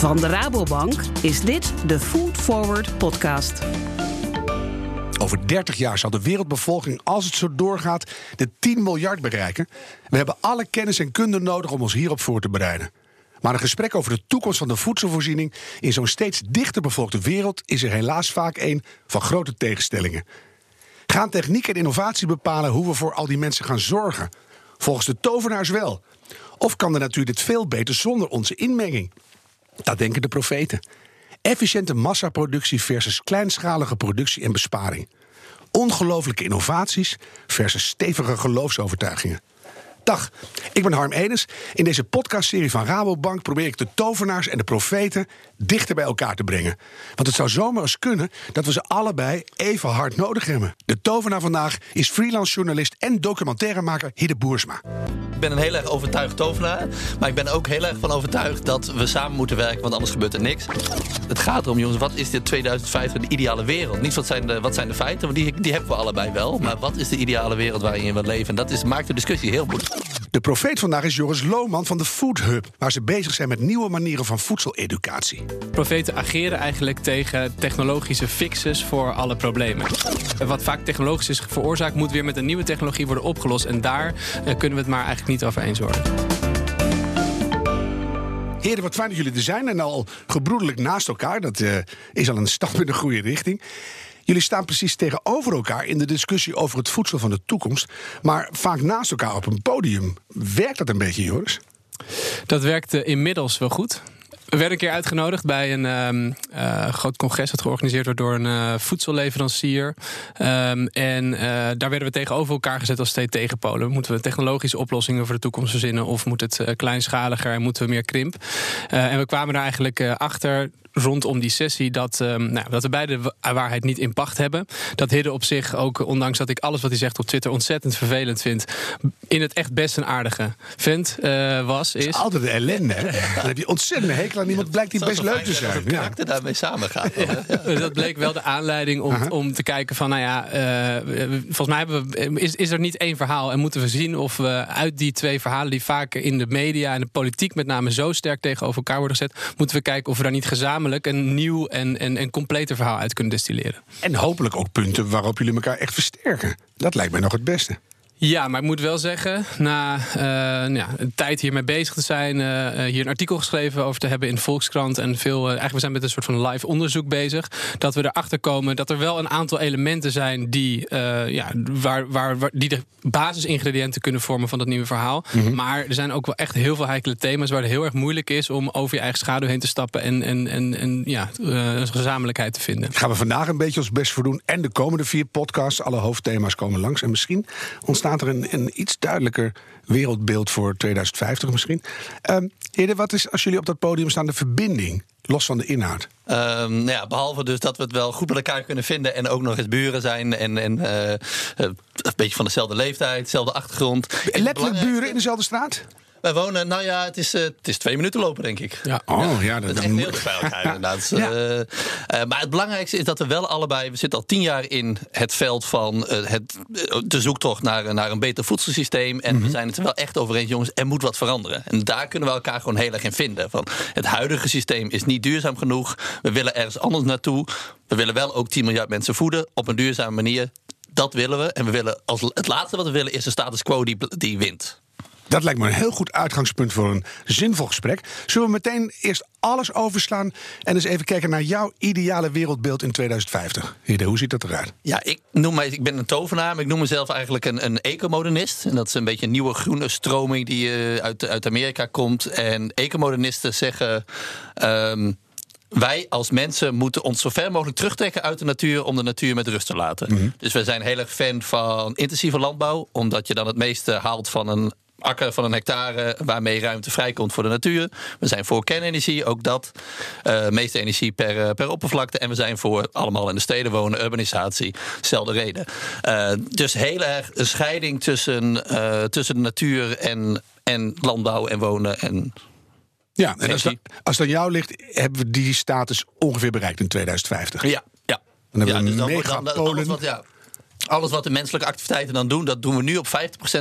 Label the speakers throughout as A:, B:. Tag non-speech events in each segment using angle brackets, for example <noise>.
A: Van de Rabobank is dit de Food Forward podcast.
B: Over 30 jaar zal de wereldbevolking, als het zo doorgaat, de 10 miljard bereiken. We hebben alle kennis en kunde nodig om ons hierop voor te bereiden. Maar een gesprek over de toekomst van de voedselvoorziening in zo'n steeds dichter bevolkte wereld is er helaas vaak een van grote tegenstellingen. Gaan techniek en innovatie bepalen hoe we voor al die mensen gaan zorgen? Volgens de tovenaars wel. Of kan de natuur dit veel beter zonder onze inmenging? Dat denken de profeten. Efficiënte massaproductie versus kleinschalige productie en besparing. Ongelooflijke innovaties versus stevige geloofsovertuigingen. Dag, ik ben Harm Enes. In deze podcastserie van Rabobank probeer ik de tovenaars en de profeten dichter bij elkaar te brengen. Want het zou zomaar eens kunnen dat we ze allebei even hard nodig hebben. De tovenaar vandaag is freelance journalist en documentairemaker Hidde Boersma.
C: Ik ben een heel erg overtuigd tovenaar. Maar ik ben ook heel erg van overtuigd dat we samen moeten werken, want anders gebeurt er niks. Het gaat erom, jongens, wat is dit 2050 de ideale wereld? Niet wat zijn de, wat zijn de feiten, want die, die hebben we allebei wel. Maar wat is de ideale wereld waarin wilt leven? En dat is, maakt de discussie heel moeilijk.
B: De profeet vandaag is Joris Lohman van de Food Hub, waar ze bezig zijn met nieuwe manieren van voedseleducatie.
D: Profeten ageren eigenlijk tegen technologische fixes voor alle problemen. Wat vaak technologisch is veroorzaakt, moet weer met een nieuwe technologie worden opgelost. En daar eh, kunnen we het maar eigenlijk niet over eens worden.
B: Heren, wat fijn dat jullie er zijn en al gebroedelijk naast elkaar. Dat uh, is al een stap in de goede richting. Jullie staan precies tegenover elkaar in de discussie over het voedsel van de toekomst. Maar vaak naast elkaar op een podium. Werkt dat een beetje, Joris?
D: Dat werkt uh, inmiddels wel goed. We werden een keer uitgenodigd bij een um, uh, groot congres dat georganiseerd wordt door een uh, voedselleverancier. Um, en daar werden we tegenover elkaar gezet als twee tegenpolen. Moeten we technologische oplossingen voor de toekomst verzinnen of moet het kleinschaliger en moeten we meer krimp? en we kwamen er eigenlijk achter rondom die sessie dat, um, nou, dat we beide de waarheid niet in pacht hebben. Dat Hidde op zich ook, ondanks dat ik alles wat hij zegt op Twitter ontzettend vervelend vind, in het echt best een aardige vent uh, was. Is.
B: is altijd de ellende, hè? <laughs> Dan heb je ontzettend hekel aan iemand, blijkt die best leuk te zijn.
C: Dat karakter ja. daarmee samengaat.
D: ja. Dat bleek wel de aanleiding om, uh -huh. om te kijken van, nou ja, uh, volgens mij hebben we, is, is er niet één verhaal en moeten we zien of we uit die twee verhalen die vaak in de media en de politiek met name zo sterk tegenover elkaar worden gezet, moeten we kijken of we daar niet gezamenlijk een nieuw en, en, en completer verhaal uit kunnen destilleren.
B: En hopelijk ook punten waarop jullie elkaar echt versterken. Dat lijkt mij nog het beste.
D: Ja, maar ik moet wel zeggen, na uh, ja, een tijd hiermee bezig te zijn, uh, hier een artikel geschreven over te hebben in de Volkskrant en veel, uh, eigenlijk we zijn met een soort van live onderzoek bezig, dat we erachter komen dat er wel een aantal elementen zijn die, ja, waar, waar, waar, die de basisingrediënten kunnen vormen van dat nieuwe verhaal. Mm -hmm. Maar er zijn ook wel echt heel veel heikele thema's waar het heel erg moeilijk is om over je eigen schaduw heen te stappen en, en, en, en ja, een gezamenlijkheid te vinden.
B: Gaan we vandaag een beetje ons best voor doen en de komende vier podcasts, alle hoofdthema's komen langs en misschien ontstaan er een, een, iets duidelijker wereldbeeld voor 2050 misschien. Um, heren, wat is als jullie op dat podium staan de verbinding, los van de inhoud?
C: Um, nou ja, behalve dus dat we het wel goed met elkaar kunnen vinden en ook nog eens buren zijn en, en uh, een beetje van dezelfde leeftijd, dezelfde achtergrond.
B: Letterlijk buren in dezelfde straat?
C: Wij wonen, nou ja, het is, uh, het is twee minuten lopen, denk ik.
B: Ja. Oh, ja,
C: dat, <laughs> <laughs> dat is heel bij elkaar, inderdaad. ja. uh, uh, maar het belangrijkste is dat we wel allebei... We zitten al tien jaar in het veld van het, de zoektocht naar, naar een beter voedselsysteem. En mm -hmm. we zijn het er wel echt over eens, jongens, er moet wat veranderen. En daar kunnen we elkaar gewoon heel erg in vinden. Van, het huidige systeem is niet duurzaam genoeg. We willen ergens anders naartoe. We willen wel ook 10 miljard mensen voeden op een duurzame manier. Dat willen we. En we willen als, het laatste wat we willen is de status quo die, die wint.
B: Dat lijkt me een heel goed uitgangspunt voor een zinvol gesprek. Zullen we meteen eerst alles overslaan en eens even kijken naar jouw ideale wereldbeeld in 2050? Hidde, hoe ziet dat eruit?
C: Ja, ik, noem mij, ik ben een tovenaar, maar ik noem mezelf eigenlijk een, een ecomodernist. En dat is een beetje een nieuwe groene stroming die uh, uit, uit Amerika komt. En ecomodernisten zeggen. Um, wij als mensen moeten ons zo ver mogelijk terugtrekken uit de natuur om de natuur met rust te laten. Mm -hmm. Dus we zijn heel erg fan van intensieve landbouw, omdat je dan het meeste haalt van een akker van een hectare waarmee ruimte vrijkomt voor de natuur. We zijn voor kernenergie, ook dat. Uh, meeste energie per, per oppervlakte. En we zijn voor allemaal in de steden wonen, urbanisatie. Zelfde reden. Uh, dus heel erg een scheiding tussen, tussen de natuur en, en landbouw en wonen en
B: ja, en als dat, als dat jou ligt, hebben we die status ongeveer bereikt in 2050.
C: Ja, ja.
B: Dan hebben
C: ja,
B: we
C: dus
B: een megapolen.
C: Wat, ja. Alles wat de menselijke activiteiten dan doen, dat doen we nu op 50%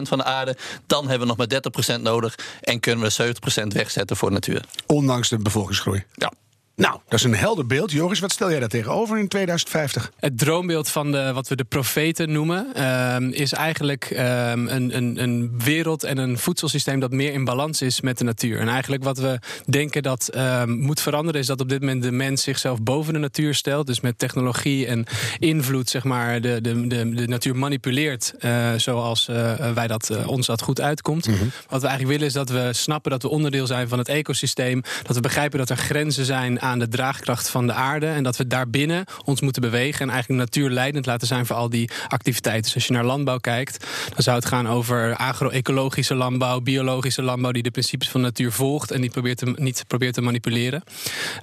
C: van de aarde. Dan hebben we nog maar 30% nodig en kunnen we 70% wegzetten voor natuur.
B: Ondanks de bevolkingsgroei.
C: Ja.
B: Nou, dat is een helder beeld. Joris, wat stel jij daar tegenover in 2050?
D: Het droombeeld van de, wat we de profeten noemen, ehm, is eigenlijk ehm, een, een, een wereld en een voedselsysteem dat meer in balans is met de natuur. En eigenlijk wat we denken dat ehm, moet veranderen, is dat op dit moment de mens zichzelf boven de natuur stelt. Dus met technologie en invloed, zeg maar, de, de, de, de natuur manipuleert eh, zoals eh, wij dat, eh, ons dat goed uitkomt. Wat we eigenlijk willen is dat we snappen dat we onderdeel zijn van het ecosysteem. Dat we begrijpen dat er grenzen zijn aan de draagkracht van de aarde. En dat we daarbinnen ons moeten bewegen. En eigenlijk natuur leidend laten zijn voor al die activiteiten. Dus als je naar landbouw kijkt, dan zou het gaan over agro-ecologische landbouw, biologische landbouw, die de principes van natuur volgt en die probeert te, niet probeert te manipuleren.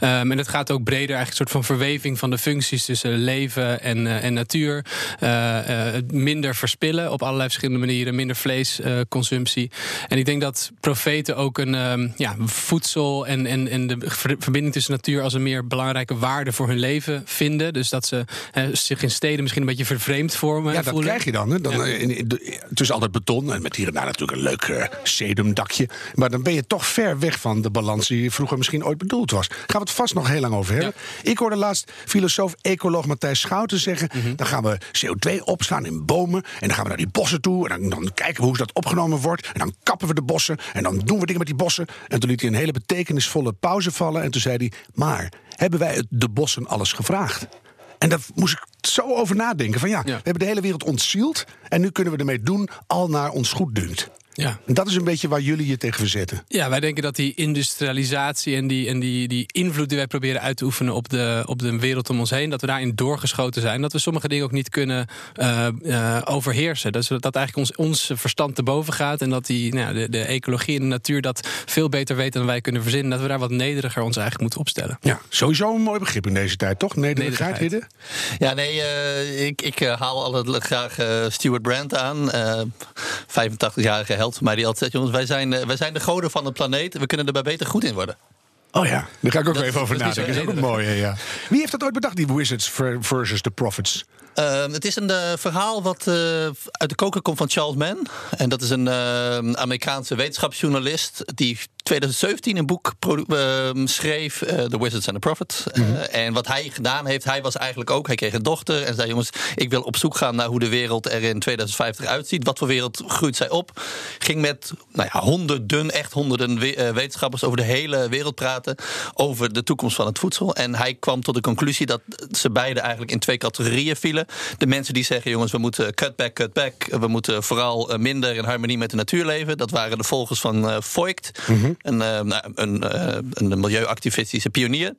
D: Um, en het gaat ook breder, eigenlijk een soort van verweving van de functies tussen leven en, uh, en natuur. Uh, uh, minder verspillen op allerlei verschillende manieren, minder vleesconsumptie. en ik denk dat profeten ook een um, ja, voedsel en, en, en de verbinding tussen natuur als een meer belangrijke waarde voor hun leven vinden. Dus dat ze zich in steden misschien een beetje vervreemd vormen.
B: Ja, dat
D: voelen.
B: krijg je dan. Hè? dan ja. in, in, altijd beton en met hier en daar natuurlijk een leuk uh, sedumdakje. Maar dan ben je toch ver weg van de balans die vroeger misschien ooit bedoeld was. Gaan we het vast nog heel lang over hebben. Ja. Ik hoorde laatst filosoof-ecoloog Matthijs Schouten zeggen... Mm -hmm. dan gaan we CO2 opslaan in bomen en dan gaan we naar die bossen toe... en dan, dan kijken we hoe dat opgenomen wordt en dan kappen we de bossen... en dan doen we dingen met die bossen. En toen liet hij een hele betekenisvolle pauze vallen en toen zei hij... Maar hebben wij de bossen alles gevraagd? En daar moest ik zo over nadenken. Van ja, ja, we hebben de hele wereld ontzield. En nu kunnen we ermee doen al naar ons goed dunkt.
D: Ja.
B: En dat is een beetje waar jullie je tegen verzetten.
D: Ja, wij denken dat die industrialisatie en die, en die, die invloed die wij proberen uit te oefenen op de, op de wereld om ons heen, dat we daarin doorgeschoten zijn. Dat we sommige dingen ook niet kunnen uh, uh, overheersen. Dus dat eigenlijk ons, ons verstand te boven gaat en dat die, nou, de, de ecologie en de natuur dat veel beter weten dan wij kunnen verzinnen. Dat we daar wat nederiger ons eigenlijk moeten opstellen.
B: Ja, sowieso een mooi begrip in deze tijd, toch? Nederigheid, Hidde?
C: Ja, nee, uh, ik, ik haal altijd graag Stuart Brand aan. 85-jarige held maar die altijd zegt: jongens, wij zijn, wij zijn de goden van de planeet. We kunnen er bij beter goed in worden.
B: Oh ja, daar ga ik ook dat, even over nadenken. Dat is ook een mooie, ja. Wie heeft dat ooit bedacht, die Wizards versus de Prophets?
C: Uh, het is een uh, verhaal wat uh, uit de koker komt van Charles Mann. En dat is een Amerikaanse wetenschapsjournalist die 2017 een boek schreef, The Wizards and the Prophet. Mm -hmm. en wat hij gedaan heeft, hij was eigenlijk ook, hij kreeg een dochter en zei: Jongens, ik wil op zoek gaan naar hoe de wereld er in 2050 uitziet. Wat voor wereld groeit zij op? Ging met nou ja, honderden, echt honderden we wetenschappers over de hele wereld praten over de toekomst van het voedsel. En hij kwam tot de conclusie dat ze beide eigenlijk in twee categorieën vielen. De mensen die zeggen, jongens, we moeten cut back, cut back. We moeten vooral minder in harmonie met de natuur leven. Dat waren de volgers van uh, Voigt, mm -hmm. een, uh, een, uh, een milieuactivistische pionier.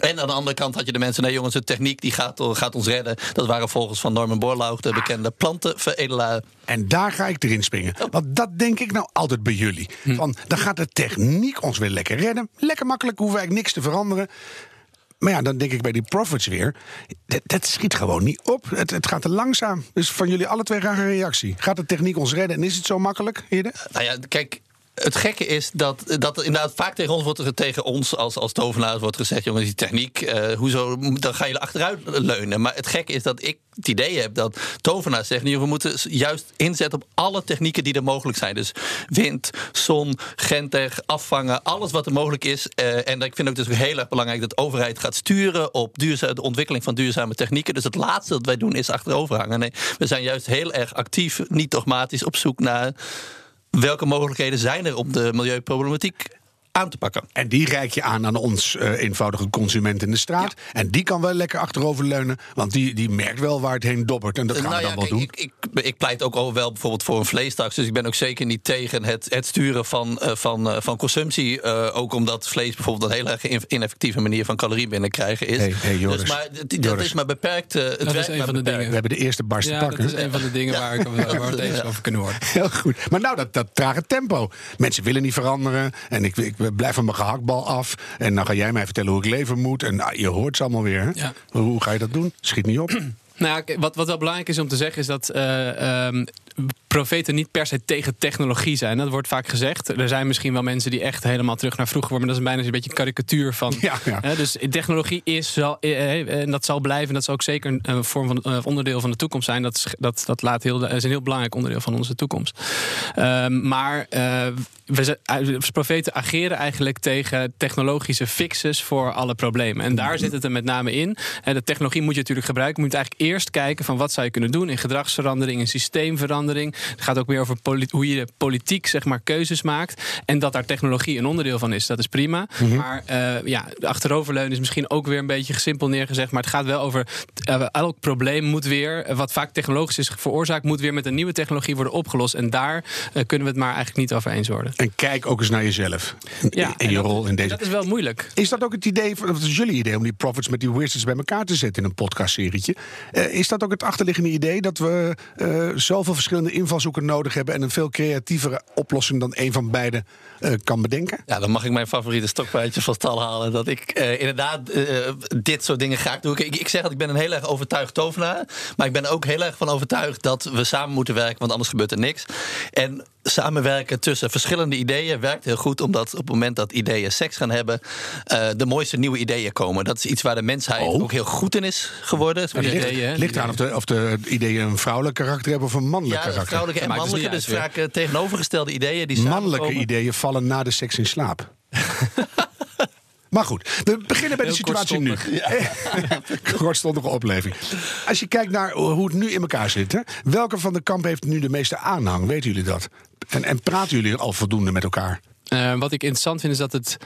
C: En aan de andere kant had je de mensen, nee jongens, de techniek die gaat, gaat ons redden. Dat waren volgens van Norman Borlaug, de bekende plantenveredelaar.
B: En daar ga ik erin springen. Want dat denk ik nou altijd bij jullie. Van, dan gaat de techniek ons weer lekker redden. Lekker makkelijk, hoeven wij niks te veranderen. Maar ja, dan denk ik bij die profits weer. Dat, dat schiet gewoon niet op. Het, het, gaat te langzaam. Dus van jullie alle twee graag een reactie. Gaat de techniek ons redden en is het zo makkelijk, Hidde?
C: Nou ja, kijk. Het gekke is dat, dat inderdaad vaak tegen ons wordt tegen ons als, als tovenaars wordt gezegd: jongens, die techniek, uh, hoezo, dan ga je achteruit leunen. Maar het gekke is dat ik het idee heb dat tovenaars zeggen: we moeten juist inzetten op alle technieken die er mogelijk zijn. Dus wind, zon, gentech, afvangen, alles wat er mogelijk is. Uh, en ik vind ook dus heel erg belangrijk dat de overheid gaat sturen op de ontwikkeling van duurzame technieken. Dus het laatste dat wij doen is achteroverhangen. Nee, we zijn juist heel erg actief, niet dogmatisch op zoek naar welke mogelijkheden zijn er om de milieuproblematiek aan te pakken.
B: En die reik je aan aan ons uh, eenvoudige consument in de straat. Ja. En die kan wel lekker achteroverleunen, want die, die merkt wel waar het heen dobbert. En dat gaan
C: nou
B: we dan
C: ja,
B: wel
C: kijk,
B: doen.
C: Ik, ik, ik, pleit ook al wel bijvoorbeeld voor een vleestaks. Dus ik ben ook zeker niet tegen het, het sturen van, uh, van, uh, van consumptie. ook omdat vlees bijvoorbeeld een heel erg ineffectieve manier van calorieën binnenkrijgen is.
B: Hey, hey, Joris,
C: dus maar dat Joris. is maar beperkt. het
D: dat is een van de dingen.
B: We hebben de eerste barst
D: ja,
B: te pakken.
D: Dat is een van de dingen ja. waar, ik, waar we het eens over kunnen worden.
B: Heel goed. Maar nou, dat, dat trage tempo. Mensen willen niet veranderen. En ik, ik blijf van mijn gehaktbal af. En dan ga jij mij vertellen hoe ik leven moet. En nou, je hoort ze allemaal weer. Hè?
D: Ja.
B: Hoe ga je dat doen? Schiet niet op. <clears throat>
D: Nou wat, wat wel belangrijk is om te zeggen is dat uh, um, profeten niet per se tegen technologie zijn. Dat wordt vaak gezegd. Er zijn misschien wel mensen die echt helemaal terug naar vroeger worden. Maar dat is bijna een beetje een karikatuur van.
B: Ja, ja.
D: Hè, dus technologie is zal, eh, en dat zal blijven. Dat zal ook zeker een, vorm van eh, onderdeel van de toekomst zijn. Dat, is, dat, dat laat heel, is een heel belangrijk onderdeel van onze toekomst. Ehm, maar eh, we, eh, profeten ageren eigenlijk tegen technologische fixes voor alle problemen. En daar zit het er met name in. De technologie moet je natuurlijk gebruiken. Je moet eigenlijk eerst kijken van wat zou je kunnen doen in gedragsverandering, in systeemverandering. Het gaat ook weer over hoe je de politiek zeg maar keuzes maakt. En dat daar technologie een onderdeel van is, dat is prima. Maar eh, ja, de achteroverleunen is misschien ook weer een beetje gesimpel neergezegd. Maar het gaat wel over eh, elk probleem moet weer, wat vaak technologisch is veroorzaakt, moet weer met een nieuwe technologie worden opgelost. En daar eh, kunnen we het maar eigenlijk niet over eens worden.
B: En kijk ook eens naar jezelf.
D: Ja,
B: in
D: en
B: je
D: dat-
B: rol in deze.
D: Dat is wel moeilijk.
B: Is dat ook het idee, van- of het is jullie idee om die profits met die wizards bij elkaar te zetten in een podcastserietje? Is dat ook het achterliggende idee dat we zoveel verschillende invalshoeken nodig hebben en een veel creatievere oplossing dan een van beide eh, kan bedenken?
C: Ja, dan mag ik mijn favoriete stokpaardje van stal halen. Dat ik eh, inderdaad eh, dit soort dingen graag doe. Ik, ik zeg dat ik ben een heel erg overtuigd tovenaar. Maar ik ben ook heel erg van overtuigd dat we samen moeten werken. Want anders gebeurt er niks. En samenwerken tussen verschillende ideeën werkt heel goed. Omdat op het moment dat ideeën seks gaan hebben... eh, de mooiste nieuwe ideeën komen. Dat is iets waar de mensheid
B: Oh.
C: ook heel goed in is geworden.
D: die
B: Ligt,
D: ideeën, hè?
B: ligt eraan of de, of de ideeën een vrouwelijk karakter hebben of een mannelijk
C: Ja,
B: karakter.
C: vrouwelijke en mannelijke. Dus
D: uit,
C: vaak eh, tegenovergestelde ideeën die
B: Mannelijke
C: samenkomen.
B: ideeën vallen na de seks in slaap. <laughs> Maar goed, we beginnen bij de situatie nu. <laughs> Kortstondige opleving. Als je kijkt naar hoe het nu in elkaar zit, hè, welke van de kampen heeft nu de meeste aanhang? Weten jullie dat? En, en praten jullie al voldoende met elkaar?
D: Eh, wat ik interessant vind is dat het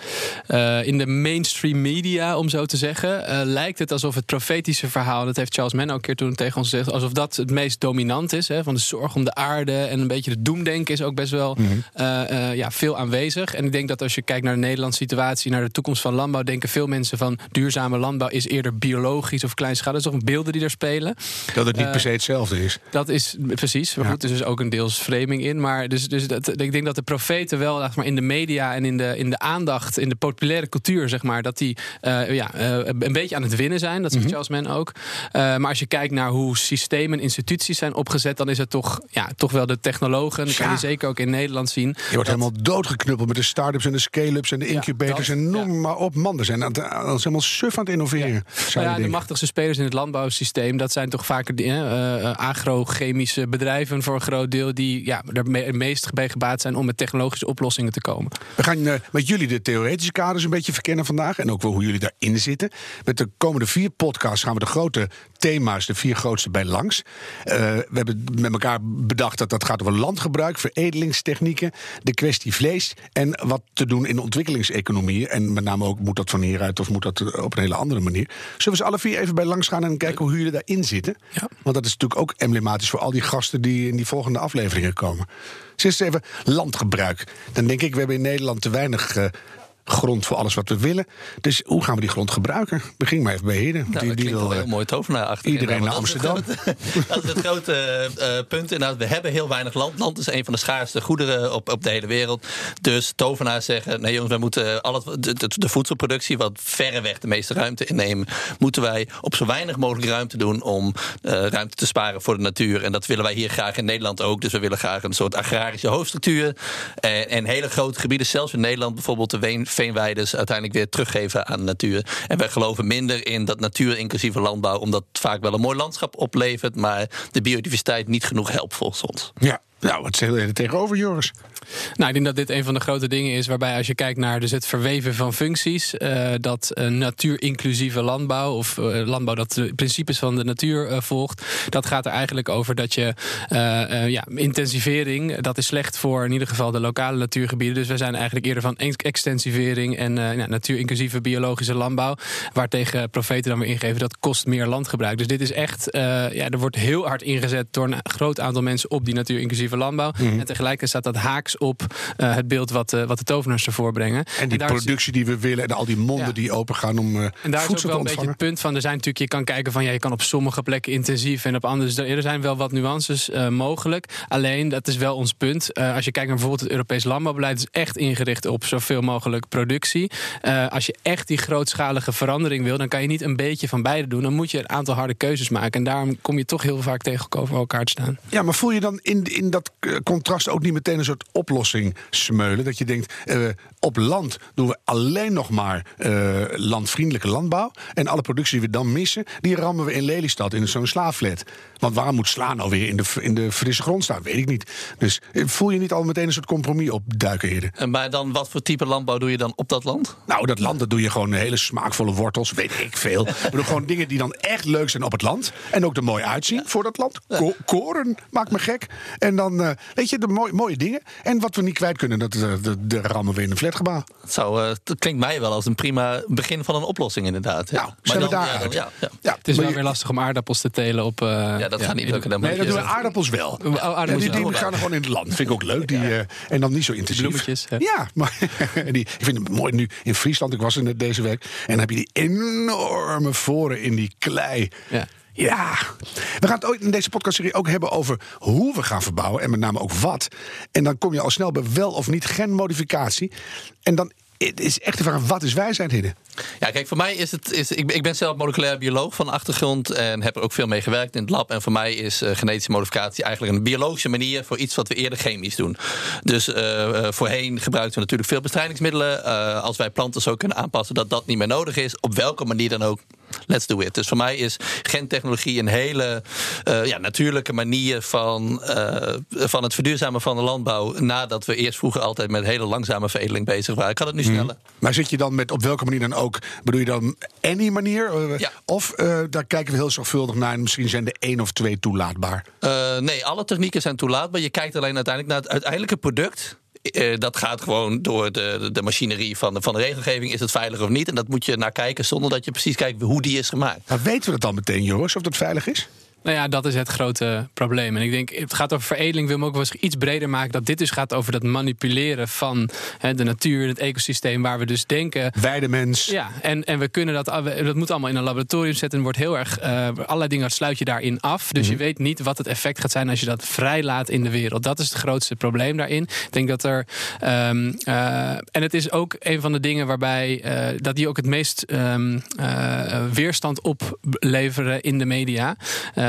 D: eh, in de mainstream media, om zo te zeggen, eh, lijkt het alsof het profetische verhaal, dat heeft Charles Mann ook een keer toen tegen ons gezegd, alsof dat het meest dominant is. Hè, van de zorg om de aarde en een beetje de doemdenken is ook best wel eh, ja, veel aanwezig. En ik denk dat als je kijkt naar de Nederlandse situatie, naar de toekomst van landbouw, denken veel mensen van duurzame landbouw is eerder biologisch of kleinschalig. Dat is toch beelden die er spelen.
B: Dat het niet per se hetzelfde is.
D: Dat is precies. Maar
B: Ja.
D: goed, er is dus ook een deels framing in. Maar dus, dus dat, ik denk dat de profeten wel zeg maar, in de media en in de, in de aandacht, in de populaire cultuur, zeg maar, dat die eh, ja, eh, een beetje aan het winnen zijn. Dat zegt Charles Mann ook. Eh, maar als je kijkt naar hoe systemen en instituties zijn opgezet, dan is het toch, ja, toch wel de technologen. Dat kan je zeker ook in Nederland zien.
B: Je wordt helemaal doodgeknuppeld met de start-ups en de scale-ups en de incubators
D: dat,
B: en noem maar op. Man, er zijn dat is helemaal suf aan het innoveren.
D: ja, de machtigste spelers in het landbouwsysteem, dat zijn toch vaker die, agrochemische bedrijven voor een groot deel, die ja, er het meest bij gebaat zijn om met technologische oplossingen te komen.
B: We gaan eh, met jullie de theoretische kaders een beetje verkennen vandaag. En ook wel hoe jullie daarin zitten. Met de komende vier podcasts gaan we de grote thema's, de vier grootste, bij langs. Eh, we hebben met elkaar bedacht dat dat gaat over landgebruik, veredelingstechnieken, de kwestie vlees en wat te doen in ontwikkelingseconomieën. En met name ook, moet dat van hieruit of moet dat eh, op een hele andere manier. Zullen we ze alle vier even bij langs gaan en kijken hoe jullie daarin zitten?
D: Ja.
B: Want dat is natuurlijk ook emblematisch voor al die gasten die in die volgende afleveringen komen. Eerst even landgebruik. Dan denk ik, we hebben in Nederland te weinig eh, grond voor alles wat we willen. Dus hoe gaan we die grond gebruiken? Begin maar even bij Heren.
C: Nou, dat klinkt wel
B: eh,
C: heel mooi tovenaarachtig.
B: iedereen
C: inderdaad,
B: naar
C: want Dat is het grote, dat is het grote eh, punt. Inderdaad, we hebben heel weinig land. Land is een van de schaarste goederen op, op de hele wereld. Dus tovenaars zeggen, nee jongens, wij moeten al het, de, de, de voedselproductie... wat verreweg de meeste ruimte innemen... moeten wij op zo weinig mogelijk ruimte doen... om eh, ruimte te sparen voor de natuur. En dat willen wij hier graag in Nederland ook. Dus we willen graag een soort agrarische hoofdstructuur. En, en hele grote gebieden, zelfs in Nederland... bijvoorbeeld de ween- veenweides uiteindelijk weer teruggeven aan de natuur. En wij geloven minder in dat natuur inclusieve landbouw... omdat het vaak wel een mooi landschap oplevert... maar de biodiversiteit niet genoeg helpt volgens ons.
B: Ja, nou, wat zeg je er tegenover, Joris?
D: Nou, ik denk dat dit een van de grote dingen is waarbij als je kijkt naar dus het verweven van functies, eh, dat uh, natuurinclusieve landbouw of uh, landbouw dat de principes van de natuur uh, volgt, dat gaat er eigenlijk over dat je ja, intensivering, dat is slecht voor in ieder geval de lokale natuurgebieden. Dus we zijn eigenlijk eerder van extensivering en ja, natuurinclusieve biologische landbouw, waartegen profeten dan weer ingeven dat kost meer landgebruik. Dus dit is echt, ja, er wordt heel hard ingezet door een groot aantal mensen op die natuurinclusieve landbouw. En tegelijkertijd staat dat haaks op eh, het beeld wat, eh, wat de tovenaars ervoor brengen.
B: En die
D: is-
B: productie die we willen en al die monden
D: Ja.
B: die open gaan om eh,
D: en daar is ook wel een beetje het punt van. Er zijn natuurlijk, je kan kijken van ja, je kan op sommige plekken intensief en op andere. dus Er zijn wel wat nuances mogelijk. Alleen dat is wel ons punt. Als je kijkt naar bijvoorbeeld het Europees landbouwbeleid, is echt ingericht op zoveel mogelijk productie. Als je echt die grootschalige verandering wil, dan kan je niet een beetje van beide doen. Dan moet je een aantal harde keuzes maken. En daarom kom je toch heel vaak tegen elkaar te staan.
B: Ja, maar voel je dan in, in dat contrast ook niet meteen een soort oplossing smeulen? Dat je denkt, eh, op land doen we alleen nog maar eh, landvriendelijke landbouw. En alle productie die we dan missen, die rammen we in Lelystad in zo'n slaaflet. Want waarom moet sla nou weer in de, in de frisse grond staan? Weet ik niet. Dus eh, voel je niet al meteen een soort compromis opduiken, heren?
C: En Maar dan, wat voor type landbouw doe je dan op dat land?
B: Nou, dat land, dat doe je gewoon hele smaakvolle wortels, weet ik veel. Ik bedoel, gewoon dingen die dan echt leuk zijn op het land. En ook er mooi uitzien voor dat land. Ko- koren maakt me gek. En dan, weet je, de mooie, mooie dingen. En wat we niet kwijt kunnen, dat, eh, dat, dat rammen we in een flatgebouw.
C: Het, zou, eh, het klinkt mij wel als een prima begin van een oplossing, inderdaad. Ja.
B: Nou, we
C: dan- ja, dan- ja, ja.
B: Ja,
D: Het is
B: maar
D: wel
B: je-
D: weer lastig om aardappels te telen op. eh,
C: Ja, dat gaat niet
D: in-
C: lukken. Dan
B: Nee, dat doen we aardappels wel.
D: Oh, aardappels
B: Ja, die, die
C: wel.
B: gaan er gewoon in het land. Vind ik ook leuk. Die, eh, en dan niet zo intensief.
D: bloemetjes, hè?
B: Ja, maar <laughs> die, ik vind het mooi nu in Friesland. Ik was er net deze week. En dan heb je die enorme voren in die klei.
D: Ja.
B: Ja, we gaan het ooit in deze podcastserie ook hebben over hoe we gaan verbouwen. En met name ook wat. En dan kom je al snel bij wel of niet genmodificatie. En dan is echt de vraag, wat is wijsheid, Hidden?
C: Ja, kijk, voor mij is het. Is, ik, ik ben zelf moleculair bioloog van achtergrond en heb er ook veel mee gewerkt in het lab. En voor mij is eh, genetische modificatie eigenlijk een biologische manier voor iets wat we eerder chemisch doen. Dus eh, eh, voorheen gebruikten we natuurlijk veel bestrijdingsmiddelen. Als wij planten zo kunnen aanpassen dat dat niet meer nodig is, op welke manier dan ook. Let's do it. Dus voor mij is gentechnologie een hele eh, ja, natuurlijke manier van, eh, van het verduurzamen van de landbouw. Nadat we eerst vroeger altijd met hele langzame veredeling bezig waren. Ik kan het nu sneller.
B: Maar zit je dan met op welke manier dan ook? Bedoel je dan any manier? Eh,
C: Ja.
B: Of daar kijken we heel zorgvuldig naar en misschien zijn er één of twee toelaatbaar.
C: Nee, alle technieken zijn toelaatbaar. Je kijkt alleen uiteindelijk naar het uiteindelijke product. Eh, dat gaat gewoon door de, de, de machinerie van de, van de regelgeving. Is het veilig of niet? En dat moet je naar kijken zonder dat je precies kijkt hoe die is gemaakt.
B: Maar weten we dat dan meteen, jongens, of dat veilig is?
D: Nou ja, dat is het grote probleem. En ik denk, het gaat over veredeling. Wil me ook wel eens iets breder maken. Dat dit dus gaat over dat manipuleren van hè, de natuur, het ecosysteem. Waar we dus denken.
B: Weidemens.
D: Ja, en, en we kunnen dat, dat moet allemaal in een laboratorium zetten. En wordt heel erg, eh, allerlei dingen sluit je daarin af. Dus je weet niet wat het effect gaat zijn als je dat vrijlaat in de wereld. Dat is het grootste probleem daarin. Ik denk dat er, ehm, eh, en het is ook een van de dingen waarbij, eh, dat die ook het meest eh, weerstand opleveren in de media.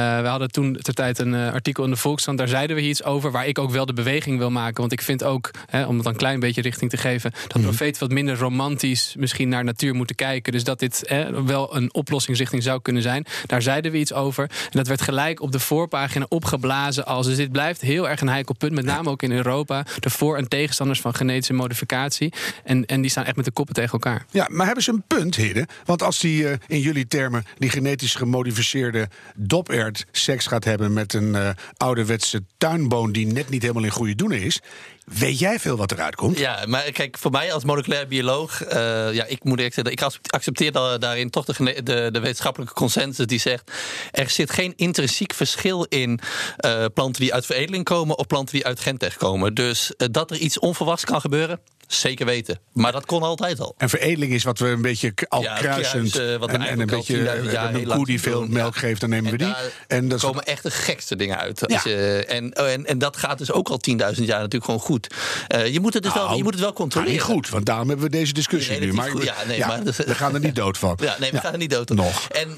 D: Eh, we hadden toen ter tijd een eh, artikel in de Volkskrant, daar zeiden we iets over, waar ik ook wel de beweging wil maken. Want ik vind ook, hè, om het een klein beetje richting te geven, dat profeten wat minder romantisch misschien naar natuur moeten kijken. Dus dat dit hè, wel een oplossingsrichting zou kunnen zijn. Daar zeiden we iets over. En dat werd gelijk op de voorpagina opgeblazen als. Dus dit blijft heel erg een heikel punt, met name ook in Europa. De voor- en tegenstanders van genetische modificatie. En, en die staan echt met de koppen tegen elkaar.
B: Ja, maar hebben ze een punt, heren? Want als die eh, in jullie termen die genetisch gemodificeerde dopert seks gaat hebben met een eh, ouderwetse tuinboon die net niet helemaal in goede doen is, weet jij veel wat eruit komt?
C: Ja, maar kijk, voor mij als moleculair bioloog, eh, ja, ik moet eerlijk zeggen, ik accept- accepteer da- daarin toch de, de, wetenschappelijke consensus die zegt, er zit geen intrinsiek verschil in eh, planten die uit veredeling komen of planten die uit gentech komen. Dus dat er iets onverwachts kan gebeuren, zeker weten. Maar dat kon altijd al.
B: En veredeling is wat we een beetje al
C: Ja,
B: kruisend.
C: kruisen, wat
B: en, en een beetje
C: 10.000
B: eh,
C: jaar
B: een koe die veel melk geeft, dan nemen we die. En dat
C: komen echt de gekste dingen uit. Als je, en, oh, en, en dat gaat dus ook al 10.000 jaar natuurlijk gewoon goed. Eh, je, moet het dus wel,
B: Nou,
C: je moet het wel controleren.
B: niet goed, want daarom hebben we deze discussie nu. Maar,
C: goed, ja, nee, maar
B: we gaan er niet dood van. <laughs>
C: Ja, nee, we gaan er niet dood. op.
B: Nog.
C: En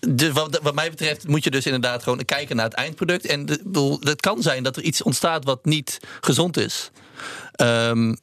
C: de, wat, wat mij betreft moet je dus inderdaad gewoon kijken naar het eindproduct. En de, ik bedoel, het kan zijn dat er iets ontstaat wat niet gezond is. Ehm,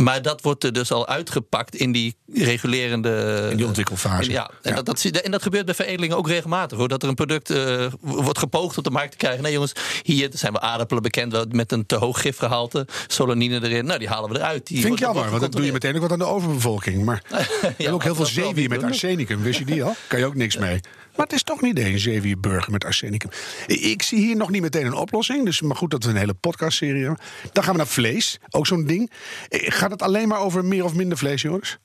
C: maar dat wordt er dus al uitgepakt in die regulerende...
B: In die ontwikkelfase.
C: En ja, en,
B: Ja.
C: Dat, dat, en dat gebeurt bij veredelingen ook regelmatig. Hoor. Dat er een product eh, wordt gepoogd op de markt te krijgen. Nee jongens, hier zijn we aardappelen bekend met een te hoog gifgehalte. Solanine erin. Nou, die halen we eruit. Die
B: Vind ik jammer, want dan doe je meteen ook wat aan de overbevolking. Maar <laughs> we hebben ook heel veel
C: dat
B: zeewier met arsenicum. Wist je die al? Kan je ook niks mee. Maar het is toch niet een zeewierburger met arsenicum. Ik zie hier nog niet meteen een oplossing. Dus maar goed dat we een hele podcastserie hebben. Dan gaan we naar vlees. Ook zo'n ding. Eh, Gaat het alleen maar over meer of minder vlees, jongens?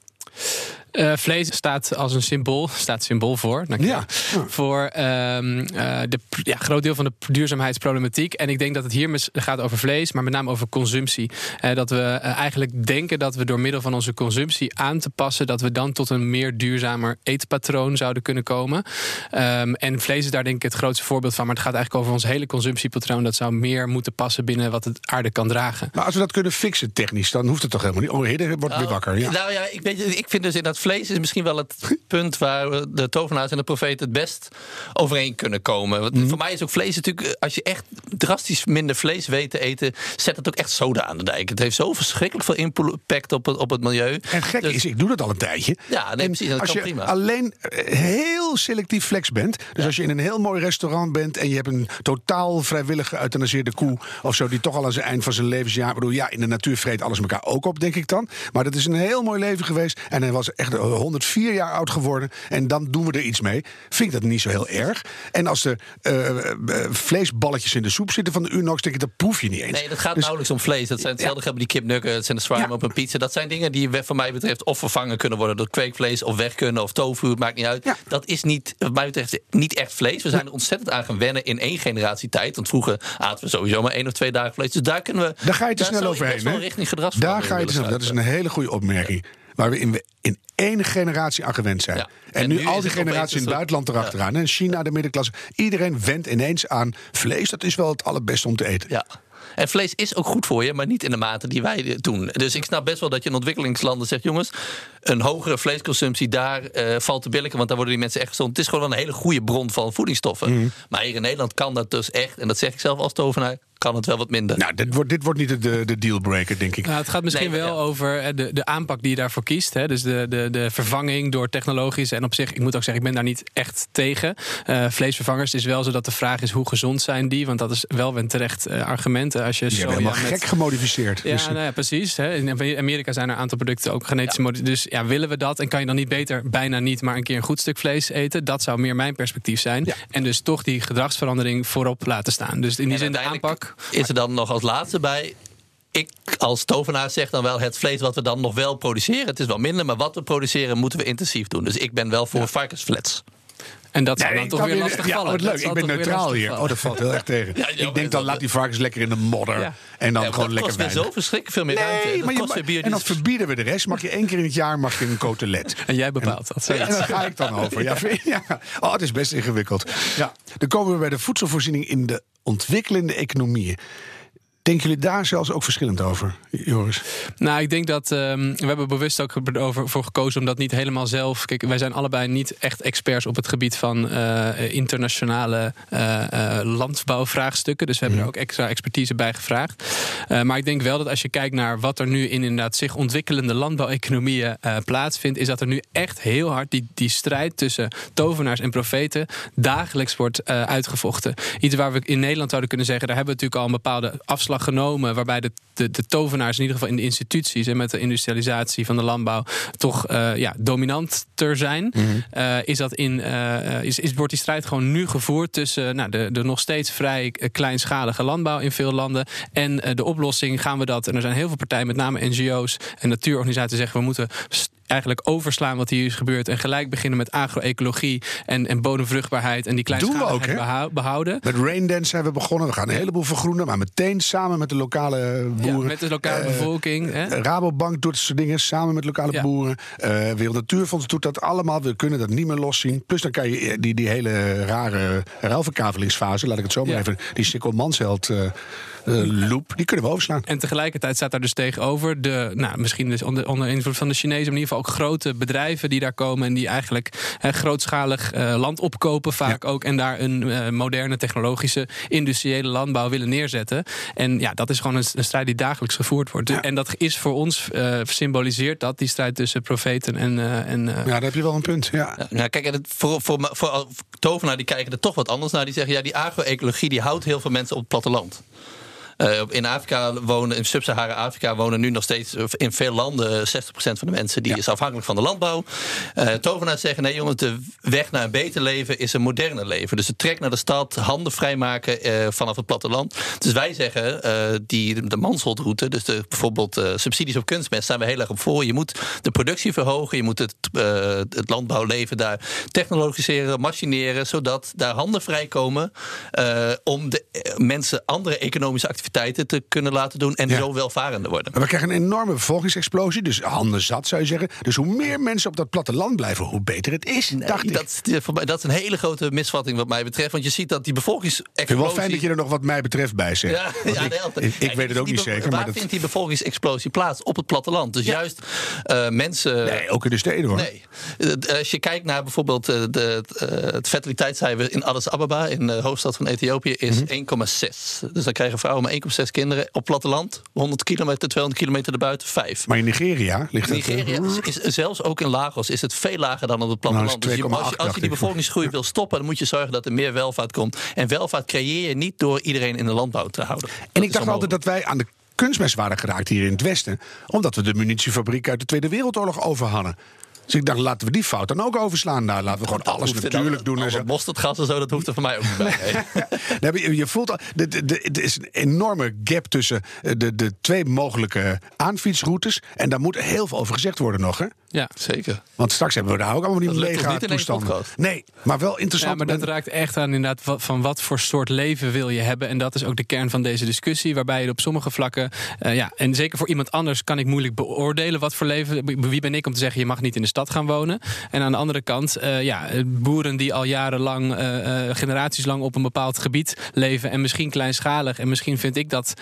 D: Uh, vlees staat als een symbool, staat symbool voor.
B: Ja.
D: Voor um, uh, de ja, groot deel van de duurzaamheidsproblematiek. En ik denk dat het hier gaat over vlees, maar met name over consumptie. Uh, dat we eigenlijk denken dat we door middel van onze consumptie aan te passen, dat we dan tot een meer duurzamer eetpatroon zouden kunnen komen. Um, en vlees is daar denk ik het grootste voorbeeld van. Maar het gaat eigenlijk over ons hele consumptiepatroon. Dat zou meer moeten passen binnen wat het aarde kan dragen.
B: Maar als we dat kunnen fixen technisch, dan hoeft het toch helemaal niet. Oh, wordt weer
C: Nou,
B: wakker. Ja.
C: Nou ja, ik, weet, ik vind dus in dat vlees is misschien wel het <laughs> punt waar de tovenaars en de profeten het best overeen kunnen komen. Want
B: Mhm.
C: voor mij is ook vlees natuurlijk, als je echt drastisch minder vlees weet te eten, zet het ook echt soda aan de dijk. Het heeft zo verschrikkelijk veel impact op het, op het milieu.
B: En gek
C: Dus-
B: is, ik doe dat al een tijdje.
C: Ja, nee, precies, dat
B: als
C: kan
B: je
C: prima.
B: alleen eh, heel selectief flex bent. Dus als je in een heel mooi restaurant bent en je hebt een totaal vrijwillig geëuthanaseerde koe of zo, die toch al aan zijn eind van zijn levensjaar. Ik bedoel, ja, in de natuur vreet alles elkaar ook op, denk ik dan. Maar dat is een heel mooi leven geweest. En hij was echt 104 jaar oud geworden. En dan doen we er iets mee. Vind ik dat niet zo heel erg. En als er eh, eh, vleesballetjes in de soep zitten van de Unox, denk ik, dat proef je niet eens.
C: Nee, dat gaat
B: Dus-
C: nauwelijks om vlees. Dat zijn hetzelfde hebben die kipnuggets en de
B: Ja.
C: op een pizza. Dat zijn dingen die wat mij betreft of vervangen kunnen worden door kweekvlees of weg kunnen of tofu. Het maakt niet uit.
B: Ja.
C: Dat is niet, wat mij betreft, niet echt vlees. We zijn er ontzettend aan gaan wennen in één generatie tijd. Want vroeger aten we sowieso maar één of twee dagen vlees. Dus daar kunnen we.
B: Daar ga je te snel overheen. Daar ga je te snel. Dat is een hele goede opmerking. Waar we in, in één generatie aan gewend zijn.
C: Ja.
B: En,
C: En
B: nu,
C: nu
B: al die generaties in het buitenland erachteraan. En China, de middenklasse. Iedereen wendt ineens aan vlees. Dat is wel het allerbeste om te eten.
C: Ja. En vlees is ook goed voor je, maar niet in de mate die wij doen. Dus ik snap best wel dat je in ontwikkelingslanden zegt: jongens, een hogere vleesconsumptie daar eh, valt te billijken, want daar worden die mensen echt gezond. Het is gewoon wel een hele goede bron van voedingsstoffen.
B: Mhm.
C: Maar hier in Nederland kan dat dus echt, en dat zeg ik zelf als tovenaar, kan het wel wat minder.
B: Nou, dit wordt, dit wordt niet de, de dealbreaker, denk ik.
D: Nou, het gaat misschien
C: Nee,
D: wel
C: ja.
D: over eh, de, de aanpak die je daarvoor kiest. Hè. Dus de, de, de vervanging door technologisch. En op zich, ik moet ook zeggen, ik ben daar niet echt tegen. Eh, vleesvervangers het is wel zo dat de vraag is hoe gezond zijn die. Want dat is wel een terecht eh, argument. Als je
B: Die
D: soja
B: hebben helemaal
D: met-
B: gek gemodificeerd.
D: Ja,
B: Dus,
D: nou ja, precies. Hè. In Amerika zijn er een aantal producten ook genetisch modi- Dus ja, willen we dat? En kan je dan niet beter, bijna niet, maar een keer een goed stuk vlees eten? Dat zou meer mijn perspectief zijn. En dus toch die gedragsverandering voorop laten staan. Dus in die
C: En
D: zin de aanpak.
C: Is er dan nog als laatste bij. Ik als tovenaar zeg dan wel het vlees wat we dan nog wel produceren. Het is wel minder, maar wat we produceren moeten we intensief doen. Dus ik ben wel voor varkensflets.
D: En dat zou
B: Nee,
D: dan
B: ik
D: toch weer lastig
B: ja,
D: vallen.
B: wat
D: Dat
B: leuk. Ik ben neutraal hier.
D: vallen.
B: Oh, dat valt heel erg tegen. <laughs>
C: Ja,
B: ik denk dan
C: dat-
B: laat die varkens lekker in de modder.
D: Ja.
B: En dan gewoon
C: dat
B: lekker
C: kost weer
B: weinig.
C: zo verschrikkelijk veel meer ruimte.
B: Nee,
C: Dat
B: maar je,
C: kost weer
B: en dan verbieden we de rest. Mag je één keer in het jaar mag je een cotelet. <laughs>
D: En jij bepaalt dat.
B: En daar ga ik dan over. Ja, ja. Oh, het is best ingewikkeld. Ja. Dan komen we bij de voedselvoorziening in de ontwikkelende economieën. Denken jullie daar zelfs ook verschillend over, Joris?
D: Nou, ik denk dat ehm, we hebben bewust ook over, voor gekozen om dat niet helemaal zelf. Kijk, wij zijn allebei niet echt experts op het gebied van eh, internationale eh, eh, landbouwvraagstukken. Dus we hebben er ook extra expertise bij gevraagd. Maar ik denk wel dat als je kijkt naar wat er nu in inderdaad zich ontwikkelende landbouweconomieën plaatsvindt, is dat er nu echt heel hard die, die strijd tussen tovenaars en profeten dagelijks wordt uitgevochten. Iets waar we in Nederland zouden kunnen zeggen, daar hebben we natuurlijk al een bepaalde afslag genomen, waarbij de, de, de tovenaars in ieder geval in de instituties en met de industrialisatie van de landbouw toch eh, ja, dominanter zijn. Eh, is dat in, eh, is, is, wordt die strijd gewoon nu gevoerd tussen nou, de, de nog steeds vrij kleinschalige landbouw in veel landen en de oplossing gaan we dat. En er zijn heel veel partijen, met name NGO's en natuurorganisaties, zeggen we moeten eigenlijk overslaan wat hier is gebeurd en gelijk beginnen met agro-ecologie en, en bodemvruchtbaarheid en die
B: Doen we ook,
D: kleinschaligheid
B: hè?
D: behou- behouden.
B: Met Raindance zijn we begonnen. We gaan een heleboel vergroenen. Maar meteen samen met de lokale
D: Ja,
B: boeren.
D: met de lokale
B: Eh,
D: bevolking. Hè?
B: Rabobank doet dat soort dingen samen met lokale
D: Ja.
B: boeren. Eh Wereld Natuurfonds doet dat allemaal. We kunnen dat niet meer loszien. Plus dan kan je eh, die, die hele rare ruilverkavelingsfase, laat ik het zo maar
D: Ja.
B: even, die Sikkel Mansheld eh, loop, die kunnen we overslaan.
D: En tegelijkertijd staat daar dus tegenover de, nou, misschien dus onder, onder invloed van de Chinezen, maar in ieder geval ook grote bedrijven die daar komen en die eigenlijk eh, grootschalig eh, land opkopen, vaak ook, en daar een eh, moderne technologische industriële landbouw willen neerzetten. En ja, dat is gewoon een, een strijd die dagelijks gevoerd wordt.
B: Ja.
D: En dat is voor ons eh, symboliseert dat die strijd tussen profeten en. eh, en eh,
B: Ja, daar heb je wel een punt. Ja.
C: Nou, kijk, en het, voor, voor, voor, tovenaar die kijken er toch wat anders naar. Die zeggen, ja, die agro-ecologie die houdt heel veel mensen op het platteland. Uh, in Afrika wonen, in Sub-Sahara-Afrika wonen nu nog steeds in veel landen 60% van de mensen die is afhankelijk van de landbouw. Uh, tovenaars zeggen: nee, jongens, de weg naar een beter leven is een moderne leven. Dus de trek naar de stad, handen vrijmaken uh, vanaf het platteland. Dus wij zeggen: die, de mansholdroute, dus de, bijvoorbeeld subsidies op kunstmest, staan we heel erg op voor. Je moet de productie verhogen, je moet het, het landbouwleven daar technologiseren, machineren, zodat daar handen vrijkomen om de mensen andere economische activiteiten te kunnen laten doen en zo welvarender worden.
B: we krijgen een enorme bevolkingsexplosie, dus handen zat zou je zeggen. Dus hoe meer mensen op dat platteland blijven, hoe beter het is. dacht
C: dat, ik. dat is een hele grote misvatting wat mij betreft. Want je ziet dat die bevolkingsexplosie. Ik vind
B: wel fijn dat je er nog wat mij betreft bij zegt. Ja, ja, ik, ik, weet het ook niet zeker.
C: Waar maar vindt die bevolkingsexplosie plaats? Op het platteland. Dus juist uh, mensen.
B: Nee, ook in de steden hoor.
C: Nee. Eh, als je kijkt naar bijvoorbeeld uh, de, het fertiliteitscijfer in Addis Ababa, in de hoofdstad van Ethiopië, is 1,6. Mhm. Dus dan krijgen vrouwen maar 1,6 kinderen. Op platteland, 100 kilometer, 200 kilometer erbuiten, 5.
B: Maar in Nigeria ligt
C: het... Nigeria is, zelfs ook in Lagos is het veel lager dan op het platteland. Nou, dus je, als, je, als je die bevolkingsgroei wil stoppen, dan moet je zorgen dat er meer welvaart komt. En welvaart creëer je niet door iedereen in de landbouw te houden.
B: En ik dacht altijd dat wij aan de kunstmest waren geraakt hier in het Westen. Omdat we de munitiefabriek uit de Tweede Wereldoorlog over hadden. Dus ik dacht, laten we die fout dan ook overslaan. Nou, laten we gewoon alles natuurlijk doen.
C: En zo. Mosterdgas en zo, dat hoeft er voor mij ook niet bij.
B: nee, <laughs> je voelt, er is een enorme gap tussen eh, de, de twee mogelijke aanfietsroutes. En daar moet heel veel over gezegd worden nog, hè?
C: Ja, zeker.
B: Want straks hebben we daar ook allemaal die mega toestanden. Nee, maar wel interessant.
D: Ja, maar dat raakt echt aan inderdaad van wat voor soort leven wil je hebben. En dat is ook de kern van deze discussie. Waarbij je op sommige vlakken, uh, ja, en zeker voor iemand anders kan ik moeilijk beoordelen wat voor leven. Wie ben ik om te zeggen je mag niet in de stad gaan wonen. En aan de andere kant, uh, ja, boeren die al jarenlang, uh, generaties lang op een bepaald gebied leven. En misschien kleinschalig. En misschien vind ik dat,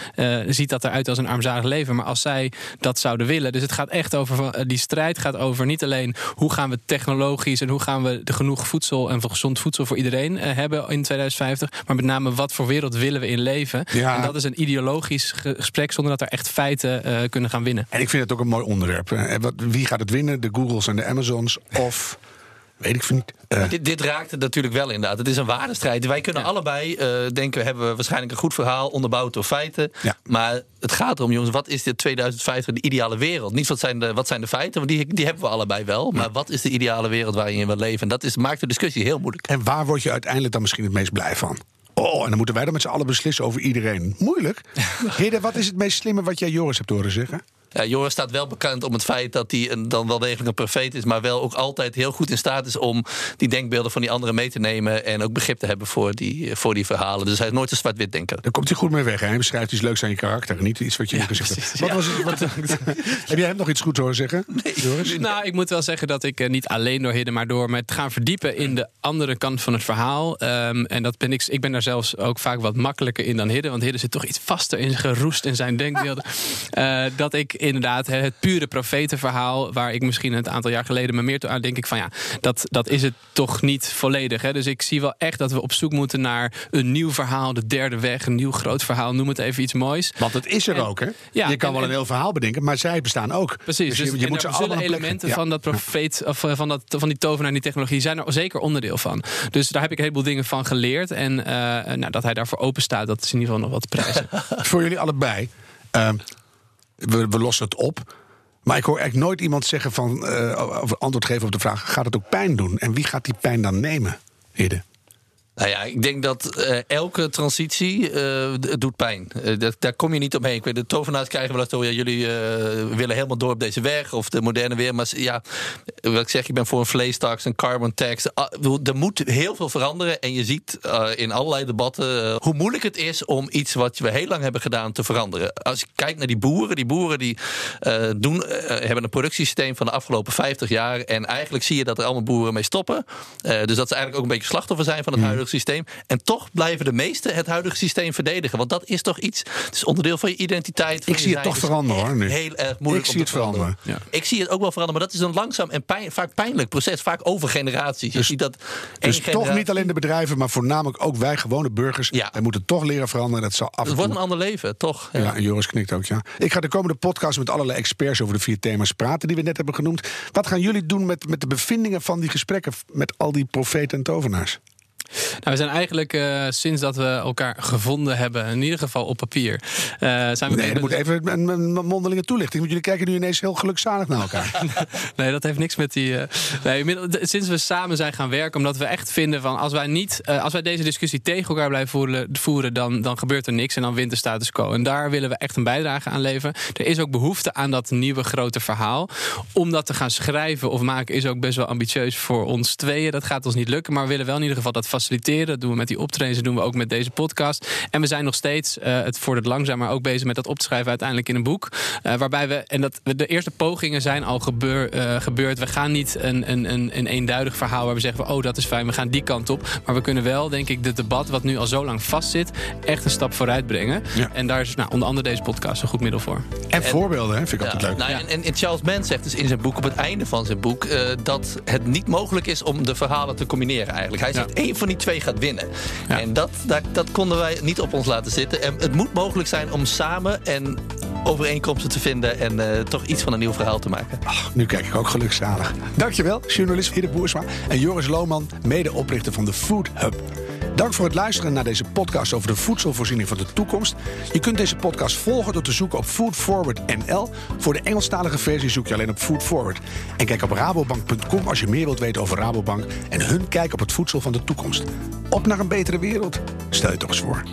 D: ziet dat eruit als een armzalig leven. Maar als zij dat zouden willen. Dus het gaat echt over die strijd gaat over niet alleen hoe gaan we technologisch en hoe gaan we de genoeg voedsel en gezond voedsel voor iedereen hebben in 2050, maar met name wat voor wereld willen we in leven. Ja. En dat is een ideologisch gesprek zonder dat er echt feiten kunnen gaan winnen.
B: En ik vind het ook een mooi onderwerp. Wie gaat het winnen? De Googles en de Amazons of Weet ik niet.
C: Uh. Dit, dit, raakt het natuurlijk wel inderdaad. Het is een waardestrijd. Wij kunnen allebei uh, denken, we hebben waarschijnlijk een goed verhaal onderbouwd door feiten. Ja. Maar het gaat erom, jongens, wat is dit 2050 de ideale wereld? Niet wat zijn de, wat zijn de feiten, want die, die hebben we allebei wel. Maar wat is de ideale wereld waarin je wil leven? En dat is, maakt de discussie heel moeilijk.
B: En waar word je uiteindelijk dan misschien het meest blij van? Oh, en dan moeten wij dan met z'n allen beslissen over iedereen. Moeilijk. <laughs> Hede, wat is het meest slimme wat jij Joris hebt horen zeggen?
C: Ja, Joris staat wel bekend om het feit dat hij een, dan wel degelijk een profeet is, maar wel ook altijd heel goed in staat is om die denkbeelden van die anderen mee te nemen en ook begrip te hebben voor die, voor die verhalen. Dus hij is nooit een zwart-wit denker.
B: Daar komt hij goed mee weg. Hij beschrijft iets leuks aan je karakter, niet iets wat je ja, gezegd hebt. Wat was het, wat, <laughs> heb jij hem nog iets goed horen zeggen, nee. Joris?
D: Nou, ik moet wel zeggen dat ik eh, niet alleen door Hidden, maar door met gaan verdiepen in de andere kant van het verhaal. Um, en dat ben ik, ik ben daar zelfs ook vaak wat makkelijker in dan Hidden, want Hidden zit toch iets vaster in geroest in zijn denkbeelden. Uh, <laughs> dat ik inderdaad het pure profetenverhaal, waar ik misschien een aantal jaar geleden me meer toe aan denk ik van ja, dat, dat is het toch niet volledig. Hè? Dus ik zie wel echt dat we op zoek moeten naar een nieuw verhaal, de derde weg, een nieuw groot verhaal, noem het even iets moois.
B: Want het is er ook, hè? Ja, je kan wel een heel verhaal bedenken, maar zij bestaan ook.
D: Precies. Dus je, dus moet ze allemaal elementen van dat profeet, of eh, van, dat, van die tovenaar en die technologie zijn er zeker onderdeel van. Dus daar heb ik een heleboel dingen van geleerd. En uh, nou, dat hij daarvoor open staat, dat is in ieder geval nog wat prijzen. <laughs>
B: Voor jullie allebei. Uh, we, lossen het op. Maar ik hoor eigenlijk nooit iemand zeggen van, uh, of antwoord geven op de vraag: gaat het ook pijn doen? En wie gaat die pijn dan nemen, Hidde?
C: Nou ja, ik denk dat uh, elke transitie uh, doet pijn. Uh, dat, daar kom je niet omheen. Ik weet, de tovenaars krijgen wel eens door, ja, jullie willen helemaal door op deze weg of de moderne weer. Maar ja, wat ik zeg, ik ben voor een vleestax, een carbon tax. Ah, er moet heel veel veranderen. En je ziet in allerlei debatten hoe moeilijk het is om iets wat we heel lang hebben gedaan te veranderen. Als je kijkt naar die boeren, die boeren die doen, hebben een productiesysteem van de afgelopen 50 jaar. En eigenlijk zie je dat er allemaal boeren mee stoppen. dus dat ze eigenlijk ook een beetje slachtoffer zijn van het mm. Huidige systeem. En toch blijven de meesten het huidige systeem verdedigen. Want dat is toch iets. Het is onderdeel van je identiteit.
B: ik zie het toch veranderen hoor. Nu.
C: Heel erg moeilijk.
B: Ik zie het veranderen.
C: Ja. Ik zie het ook wel veranderen. Maar dat is een langzaam en pijn, vaak pijnlijk proces. Vaak over generaties.
B: Dus,
C: je dat
B: dus toch niet alleen de bedrijven, maar voornamelijk ook wij gewone burgers. Ja. Wij moeten toch leren veranderen. Dat zal af
C: Het wordt een ander leven, toch?
B: Ja. ja, en Joris knikt ook, ja. Ik ga de komende podcast met allerlei experts over de vier thema's praten die we net hebben genoemd. Wat gaan jullie doen met, met de bevindingen van die gesprekken met al die profeten en tovenaars?
D: Nou, we zijn eigenlijk uh, sinds dat we elkaar gevonden hebben, in ieder geval op papier. Uh, zijn we
B: nee, er moet even een, een, mondelinge toelichting. Want jullie kijken nu ineens heel gelukzalig naar elkaar. <laughs>
D: nee, dat heeft niks met die. Uh, nee, sinds we samen zijn gaan werken, omdat we echt vinden van als wij niet, als wij deze discussie tegen elkaar blijven voeren, voeren dan, dan gebeurt er niks en dan wint de status quo. En daar willen we echt een bijdrage aan leveren. Er is ook behoefte aan dat nieuwe grote verhaal. Om dat te gaan schrijven of maken is ook best wel ambitieus voor ons tweeën. Dat gaat ons niet lukken, maar we willen wel in ieder geval dat faciliteren. Dat doen we met die optredens, dat doen we ook met deze podcast. En we zijn nog steeds, uh, het het langzaam, maar ook bezig met dat op te schrijven uiteindelijk in een boek. Uh, waarbij we, en dat de eerste pogingen zijn al gebeur, uh, gebeurd. We gaan niet een, een, een, een eenduidig verhaal waar we zeggen, oh dat is fijn, we gaan die kant op. Maar we kunnen wel, denk ik, het debat wat nu al zo lang vastzit, echt een stap vooruit brengen. Ja. En daar is nou, onder andere deze podcast een goed middel voor.
B: En, voorbeelden, hè? vind ik altijd leuk.
C: Nou, en, en, Charles Mann zegt dus in zijn boek, op het einde van zijn boek, dat het niet mogelijk is om de verhalen te combineren eigenlijk. Hij zegt, één van die twee gaat winnen. En dat, dat, dat konden wij niet op ons laten zitten. En het moet mogelijk zijn om samen en overeenkomsten te vinden en uh, toch iets van een nieuw verhaal te maken.
B: Ach, nu kijk ik ook gelukzalig. Dankjewel, journalist Hidde Boersma en Joris Lohman, medeoprichter van de Food Hub. Dank voor het luisteren naar deze podcast over de voedselvoorziening van de toekomst. Je kunt deze podcast volgen door te zoeken op Food Forward NL. Voor de Engelstalige versie zoek je alleen op Food Forward. En kijk op rabobank.com als je meer wilt weten over Rabobank en hun kijk op het voedsel van de toekomst. Op naar een betere wereld. Stel je toch eens voor.